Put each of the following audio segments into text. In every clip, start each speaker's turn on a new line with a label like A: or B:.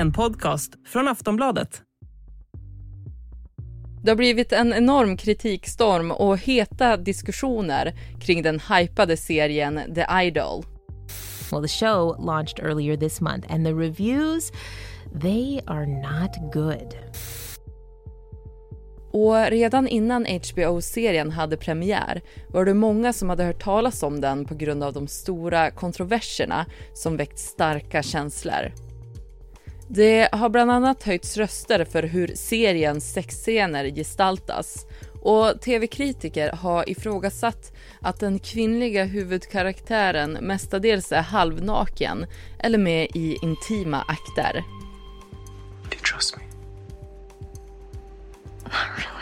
A: en podcast från Aftonbladet.
B: Det har blivit en enorm kritikstorm och heta diskussioner kring den hypade serien The Idol.
C: Well, the show launched earlier this month, and the reviews, they are not good.
B: Och redan innan HBO-serien hade premiär var det många som hade hört talas om den på grund av de stora kontroverserna som väckt starka känslor. Det har bland annat höjts röster för hur seriens sexscener gestaltas och tv-kritiker har ifrågasatt att den kvinnliga huvudkaraktären mestadels är halvnaken eller med i intima akter.
D: Do you trust me?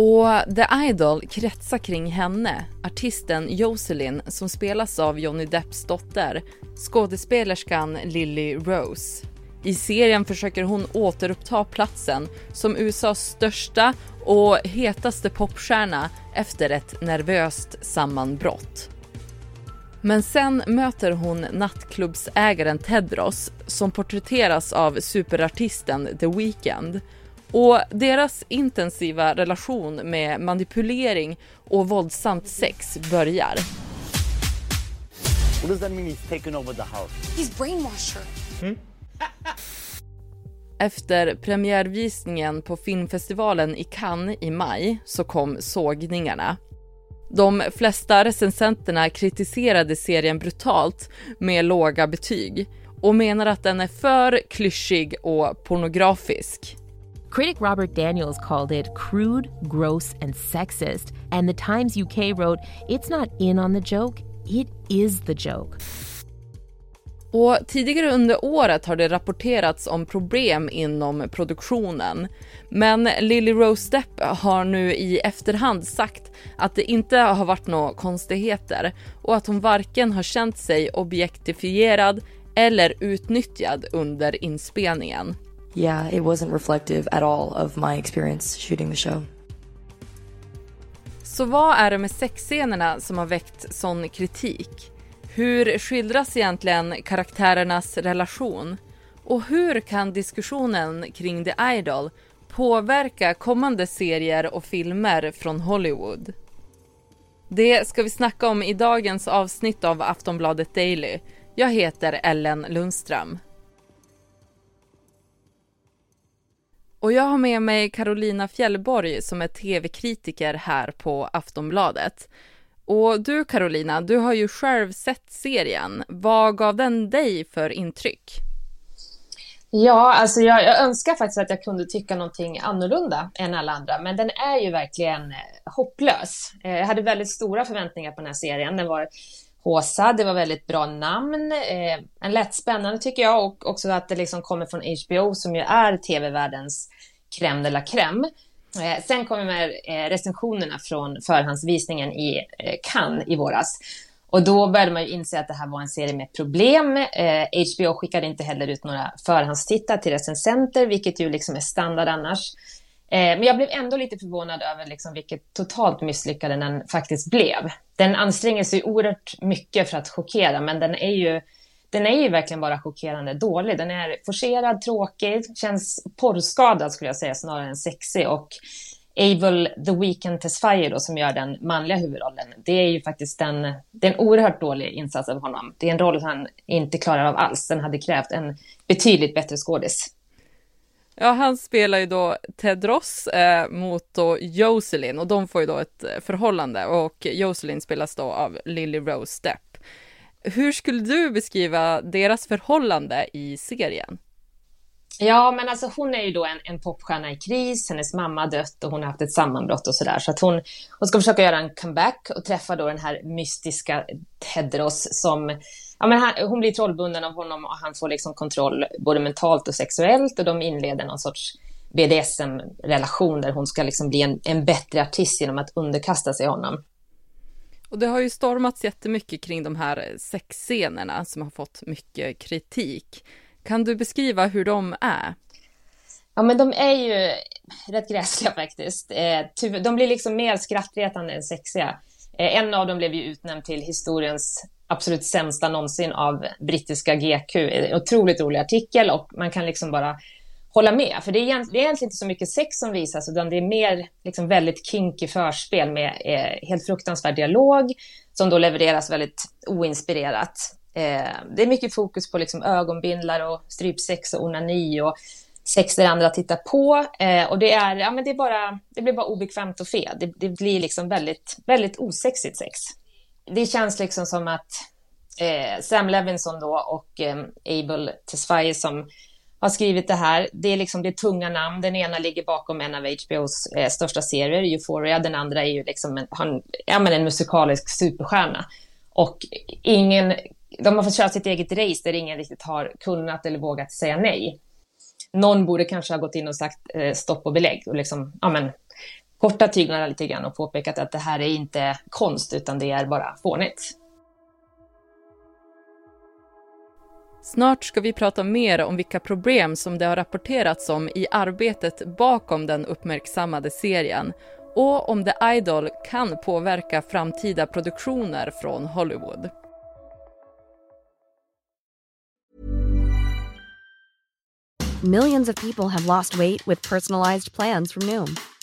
B: Och The Idol kretsar kring henne, artisten Jocelyn som spelas av Johnny Depps dotter, skådespelerskan Lily Rose. I serien försöker hon återuppta platsen som USAs största och hetaste popstjärna efter ett nervöst sammanbrott. Men sen möter hon nattklubbsägaren Tedros som porträtteras av superartisten The Weeknd och deras intensiva relation med manipulering och våldsamt sex börjar.
E: What does that mean he's taken over the house?
F: He's brainwashed her.
B: Efter premiärvisningen på filmfestivalen i Cannes i maj så kom sågningarna. De flesta recensenterna kritiserade serien brutalt med låga betyg och menar att den är för klyschig och pornografisk.
C: Critic Robert Daniels called it crude, gross, and sexist. And the Times UK wrote, It's not in on the joke, it is the joke.
B: Och tidigare under året har det rapporterats om problem inom produktionen. Men Lily Rose Depp har nu i efterhand sagt att det inte har varit några konstigheter och att hon varken har känt sig objektifierad eller utnyttjad under inspelningen.
G: Yeah, it wasn't reflective at all of my experience shooting the show.
B: Så vad är det med sexscenerna som har väckt sån kritik? Hur skildras egentligen karaktärernas relation? Och hur kan diskussionen kring The Idol påverka kommande serier och filmer från Hollywood? Det ska vi snacka om i dagens avsnitt av Aftonbladet Daily. Jag heter Ellen Lundström. Och jag har med mig Carolina Fjällborg som är tv-kritiker här på Aftonbladet. Och du Carolina, du har ju själv sett serien. Vad gav den dig för intryck?
H: Ja, alltså jag, jag, önskar faktiskt att jag kunde tycka någonting annorlunda än alla andra, men den är ju verkligen eh, hopplös. Eh, jag hade väldigt stora förväntningar på den här serien. Den var håsad, det var väldigt bra namn, eh, en lätt spännande tycker jag och också att det liksom kommer från HBO som ju är tv-världens crème de la crème. Eh, sen kommer med eh, recensionerna från förhandsvisningen i eh, Cannes i våras. Och då började man ju inse att det här var en serie med problem. Eh, HBO skickade inte heller ut några förhandstittar till recensenter, vilket ju liksom är standard annars. Eh, men jag blev ändå lite förvånad över liksom vilket totalt misslyckande den faktiskt blev. Den anstränger sig oerhört mycket för att chockera, men den är ju den är ju verkligen bara chockerande dålig. Den är forcerad, tråkig, känns porrskadad skulle jag säga snarare än sexig. Och Abel The Weekend Tesfaye då, som gör den manliga huvudrollen, det är ju faktiskt en, det är en oerhört dålig insats av honom. Det är en roll han inte klarar av alls. Den hade krävt en betydligt bättre skådis.
B: Ja, han spelar ju då Ted Ross eh, mot då Jocelyn och de får ju då ett eh, förhållande och Jocelyn spelas då av Lily Rose Depp. Hur skulle du beskriva deras förhållande i serien?
H: Ja, men alltså hon är ju då en, en popstjärna i kris, hennes mamma har dött och hon har haft ett sammanbrott och sådär. Så att hon, hon ska försöka göra en comeback och träffa då den här mystiska Tedros som, ja men han, hon blir trollbunden av honom och han får liksom kontroll både mentalt och sexuellt och de inleder någon sorts BDSM-relation där hon ska liksom bli en, en bättre artist genom att underkasta sig honom.
B: Och det har ju stormats jättemycket kring de här sexscenerna som har fått mycket kritik. Kan du beskriva hur de är?
H: Ja, men de är ju rätt gräsliga faktiskt. Eh, de blir liksom mer skrattretande än sexiga. Eh, en av dem blev ju utnämnd till historiens absolut sämsta någonsin av brittiska GQ. En otroligt rolig artikel och man kan liksom bara hålla med. För det är, egentligen, det är egentligen inte så mycket sex som visas, utan det är mer liksom väldigt kinky förspel med eh, helt fruktansvärd dialog som då levereras väldigt oinspirerat. Eh, det är mycket fokus på liksom ögonbindlar och strypsex och onani och sex där andra tittar på. Eh, och det, är, ja, men det, är bara, det blir bara obekvämt och fel. Det, det blir liksom väldigt, väldigt osexigt sex. Det känns liksom som att eh, Sam Levinson då och eh, Abel Tesfaye som har skrivit det här. Det är liksom det tunga namn. Den ena ligger bakom en av HBOs eh, största serier, Euphoria. Den andra är ju liksom en, han, ja, men en musikalisk superstjärna. Och ingen, de har fått köra sitt eget race där ingen riktigt har kunnat eller vågat säga nej. Någon borde kanske ha gått in och sagt eh, stopp och belägg och liksom, ja men, korta tyglarna lite grann och påpekat att det här är inte konst utan det är bara fånigt.
B: Snart ska vi prata mer om vilka problem som det har rapporterats om i arbetet bakom den uppmärksammade serien och om The Idol kan påverka framtida produktioner från Hollywood.
I: Millions of people have lost weight with personalized plans from Noom.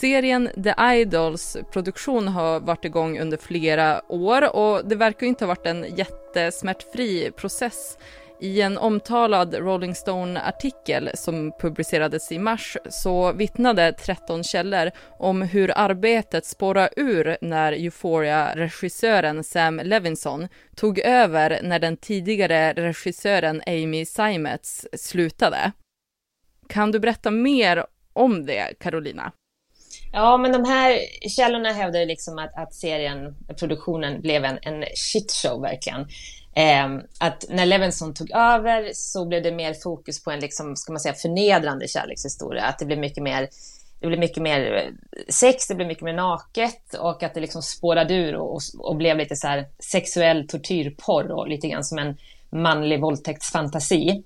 B: Serien The Idols produktion har varit igång under flera år och det verkar inte ha varit en jättesmärtfri process. I en omtalad Rolling Stone-artikel som publicerades i mars så vittnade 13 källor om hur arbetet spårade ur när Euphoria-regissören Sam Levinson tog över när den tidigare regissören Amy Simets slutade. Kan du berätta mer om det, Carolina?
H: Ja, men de här källorna hävdar liksom att, att serien, produktionen blev en, en shitshow verkligen. Eh, att när Levinson tog över så blev det mer fokus på en liksom, ska man säga, förnedrande kärlekshistoria. Att det blev mycket mer det blev mycket mer eh, sex, det blev mycket mer naket och att det liksom spårade ur och, och blev lite så här sexuell tortyrporr och lite grann som en manlig våldtäktsfantasi.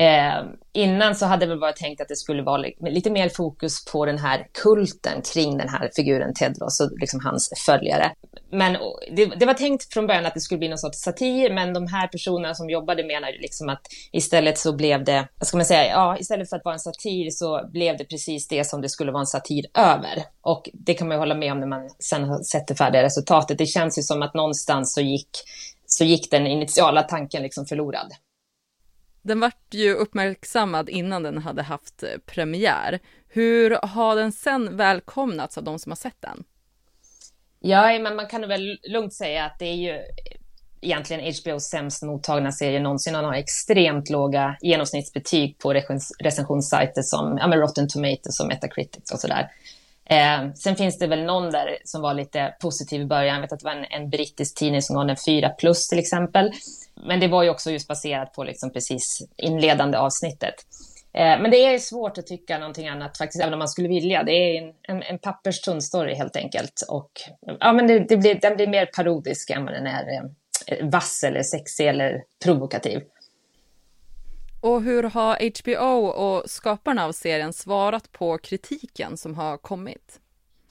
H: Eh, innan så hade det väl varit tänkt att det skulle vara lite mer fokus på den här kulten kring den här figuren Tedros och liksom hans följare. Men det, det, var tänkt från början att det skulle bli någon sorts satir, men de här personerna som jobbade menar liksom att istället så blev det, vad ska man säga, ja, istället för att vara en satir så blev det precis det som det skulle vara en satir över. Och det kan man ju hålla med om när man sen har sett det färdiga resultatet. Det känns ju som att någonstans så gick, så gick den initiala tanken liksom förlorad.
B: Den vart ju uppmärksammad innan den hade haft eh, premiär. Hur har den sen välkomnats av de som har sett den?
H: Ja, men man kan väl lugnt säga att det är ju eh, egentligen HBOs sämst mottagna serie någonsin. Han har extremt låga genomsnittsbetyg på recensionssajter som ja, Rotten Tomatoes och Metacritic och sådär. Eh, sen finns det väl någon där som var lite positiv i början. Jag vet att det var en, en brittisk tidning som gav den 4 plus till exempel. Men det var ju också just baserat på liksom precis inledande avsnittet. Eh, men det är svårt att tycka någonting annat faktiskt, även om man skulle vilja. Det är en, en, en papperstunn story helt enkelt. Och ja, men det, det blir, den blir mer parodisk än vad den är eh, vass eller sexig eller provokativ.
B: Och hur har HBO och skaparna av serien svarat på kritiken som har kommit?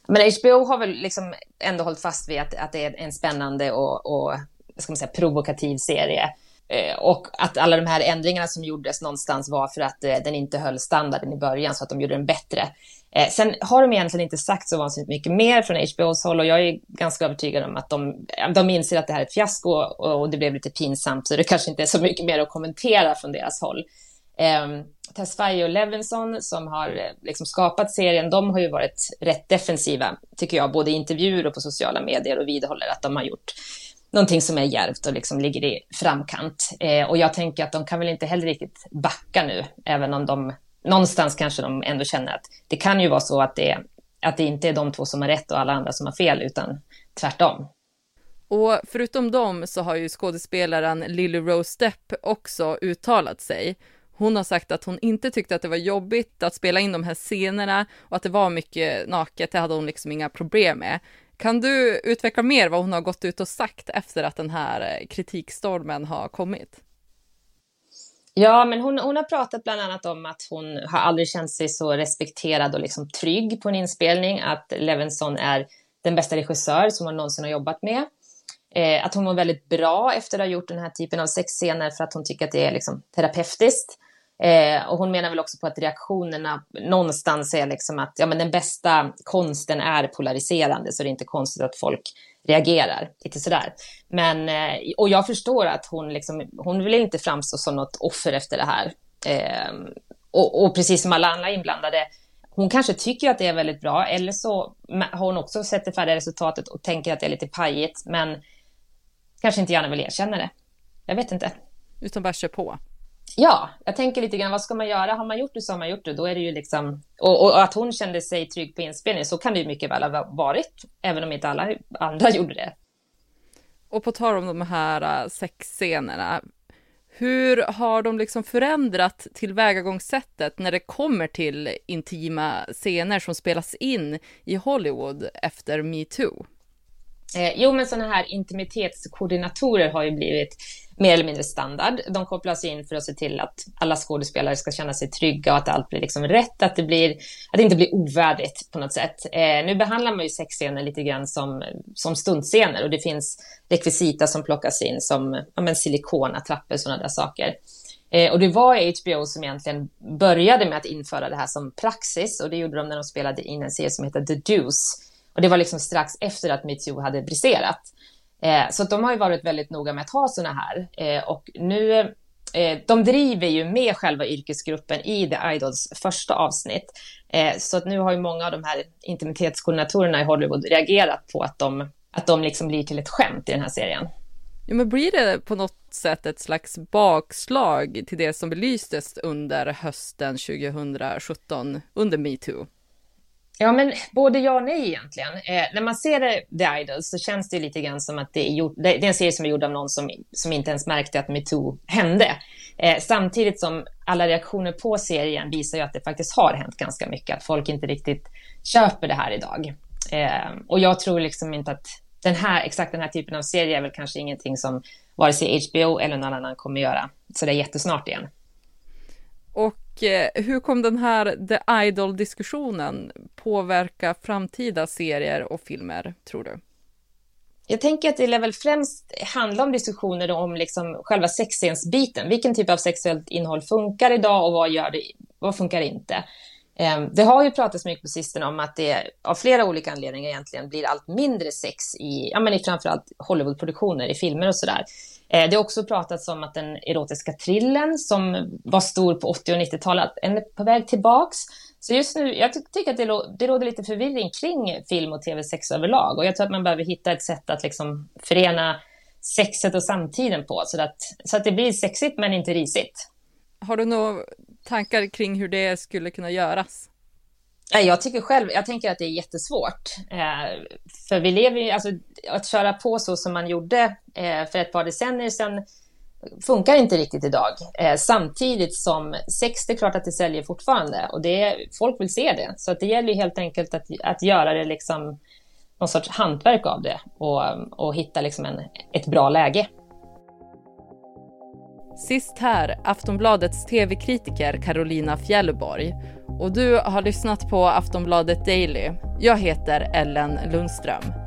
H: Men HBO har väl liksom ändå hållit fast vid att, att det är en spännande och, och ska man säga, provokativ serie. Eh, och att alla de här ändringarna som gjordes någonstans var för att eh, den inte höll standarden i början så att de gjorde den bättre. Eh, sen har de egentligen inte sagt så vansinnigt mycket mer från HBOs håll och jag är ganska övertygad om att de, de inser att det här är ett fiasko och det blev lite pinsamt så det kanske inte är så mycket mer att kommentera från deras håll. Eh, Tesfaye och Levinson som har liksom skapat serien, de har ju varit rätt defensiva, tycker jag, både i intervjuer och på sociala medier och vidhåller att de har gjort någonting som är djärvt och liksom ligger i framkant. Eh, och jag tänker att de kan väl inte heller riktigt backa nu, även om de någonstans kanske de ändå känner att det kan ju vara så att det att det inte är de två som har rätt och alla andra som har fel, utan tvärtom.
B: Och förutom dem så har ju skådespelaren Lily Rose Depp också uttalat sig. Hon har sagt att hon inte tyckte att det var jobbigt att spela in de här scenerna och att det var mycket naket, det hade hon liksom inga problem med. Kan du utveckla mer vad hon har gått ut och sagt efter att den här eh, kritikstormen har kommit?
H: Ja, men hon, hon har pratat bland annat om att hon har aldrig känt sig så respekterad och liksom trygg på en inspelning, att Levinson är den bästa regissör som hon någonsin har jobbat med. Eh, att hon mår väldigt bra efter att ha gjort den här typen av sexscener för att hon tycker att det är liksom terapeutiskt. Eh, och hon menar väl också på att reaktionerna någonstans är liksom att ja, men den bästa konsten är polariserande, så det är inte konstigt att folk reagerar. Lite sådär. Men, eh, och jag förstår att hon, liksom, hon vill inte framstå som något offer efter det här. Eh, och, och, precis som alla andra inblandade, hon kanske tycker att det är väldigt bra, eller så har hon också sett det färdiga resultatet och tänker att det är lite pajigt, men kanske inte gärna vill erkänna det. Jag vet inte.
B: Utan bara kör på.
H: Ja, jag tänker lite grann, vad ska man göra? Har man gjort det så har man gjort det. Då är det ju liksom, och, och att hon kände sig trygg på inspelningen, så kan det ju mycket väl ha varit, även om inte alla andra gjorde det.
B: Och på tal om de här äh, sexscenerna, hur har de liksom förändrat tillvägagångssättet när det kommer till intima scener som spelas in i Hollywood efter metoo?
H: Eh, jo, men sådana här intimitetskoordinatorer har ju blivit mer eller mindre standard. De kopplas in för att se till att alla skådespelare ska känna sig trygga och att allt blir liksom rätt, att det, blir, att det inte blir ovärdigt på något sätt. Eh, nu behandlar man ju sexscener lite grann som, som stuntscener och det finns rekvisita som plockas in som ja, men silikonattrappor, sådana där saker. Eh, och det var HBO som egentligen började med att införa det här som praxis och det gjorde de när de spelade in en serie som heter The Deuce. Och det var liksom strax efter att metoo hade briserat. Eh, så de har ju varit väldigt noga med att ha sådana här. Eh, och nu, eh, de driver ju med själva yrkesgruppen i The Idols första avsnitt. Eh, så att nu har ju många av de här intimitetskoordinatorerna i Hollywood reagerat på att de, att de liksom blir till ett skämt i den här serien.
B: Ja, men blir det på något sätt ett slags bakslag till det som belystes under hösten 2017 under metoo?
H: Ja, men både ja och nej egentligen. Eh, när man ser The Idols så känns det lite grann som att det är, gjort, det är en serie som är gjord av någon som, som inte ens märkte att metoo hände. Eh, samtidigt som alla reaktioner på serien visar ju att det faktiskt har hänt ganska mycket, att folk inte riktigt köper det här idag. Eh, och jag tror liksom inte att den här, exakt den här typen av serie är väl kanske ingenting som vare sig HBO eller någon annan kommer göra så det är jättesnart igen.
B: Och eh, hur kom den här The Idol-diskussionen påverka framtida serier och filmer, tror du?
H: Jag tänker att det lär väl främst handla om diskussioner om liksom själva sexscensbiten. Vilken typ av sexuellt innehåll funkar idag och vad, gör det, vad funkar inte? Ehm, det har ju pratats mycket på sistone om att det av flera olika anledningar egentligen blir allt mindre sex i, ja, men i framförallt Hollywoodproduktioner, i filmer och sådär. Ehm, det har också pratats om att den erotiska trillen som var stor på 80 och 90-talet, är på väg tillbaks. Så just nu, jag tycker att det, det råder lite förvirring kring film och tv-sex överlag och jag tror att man behöver hitta ett sätt att liksom förena sexet och samtiden på så att, så att det blir sexigt men inte risigt.
B: Har du några tankar kring hur det skulle kunna göras?
H: Jag tycker själv, jag tänker att det är jättesvårt. Eh, för vi lever ju, alltså att köra på så som man gjorde eh, för ett par decennier sedan funkar inte riktigt idag. Eh, samtidigt som sex, det är klart att det säljer fortfarande och det, folk vill se det. Så att det gäller helt enkelt att, att göra det liksom någon sorts hantverk av det och, och hitta liksom en, ett bra läge.
B: Sist här Aftonbladets tv-kritiker Carolina Fjällborg och du har lyssnat på Aftonbladet Daily. Jag heter Ellen Lundström.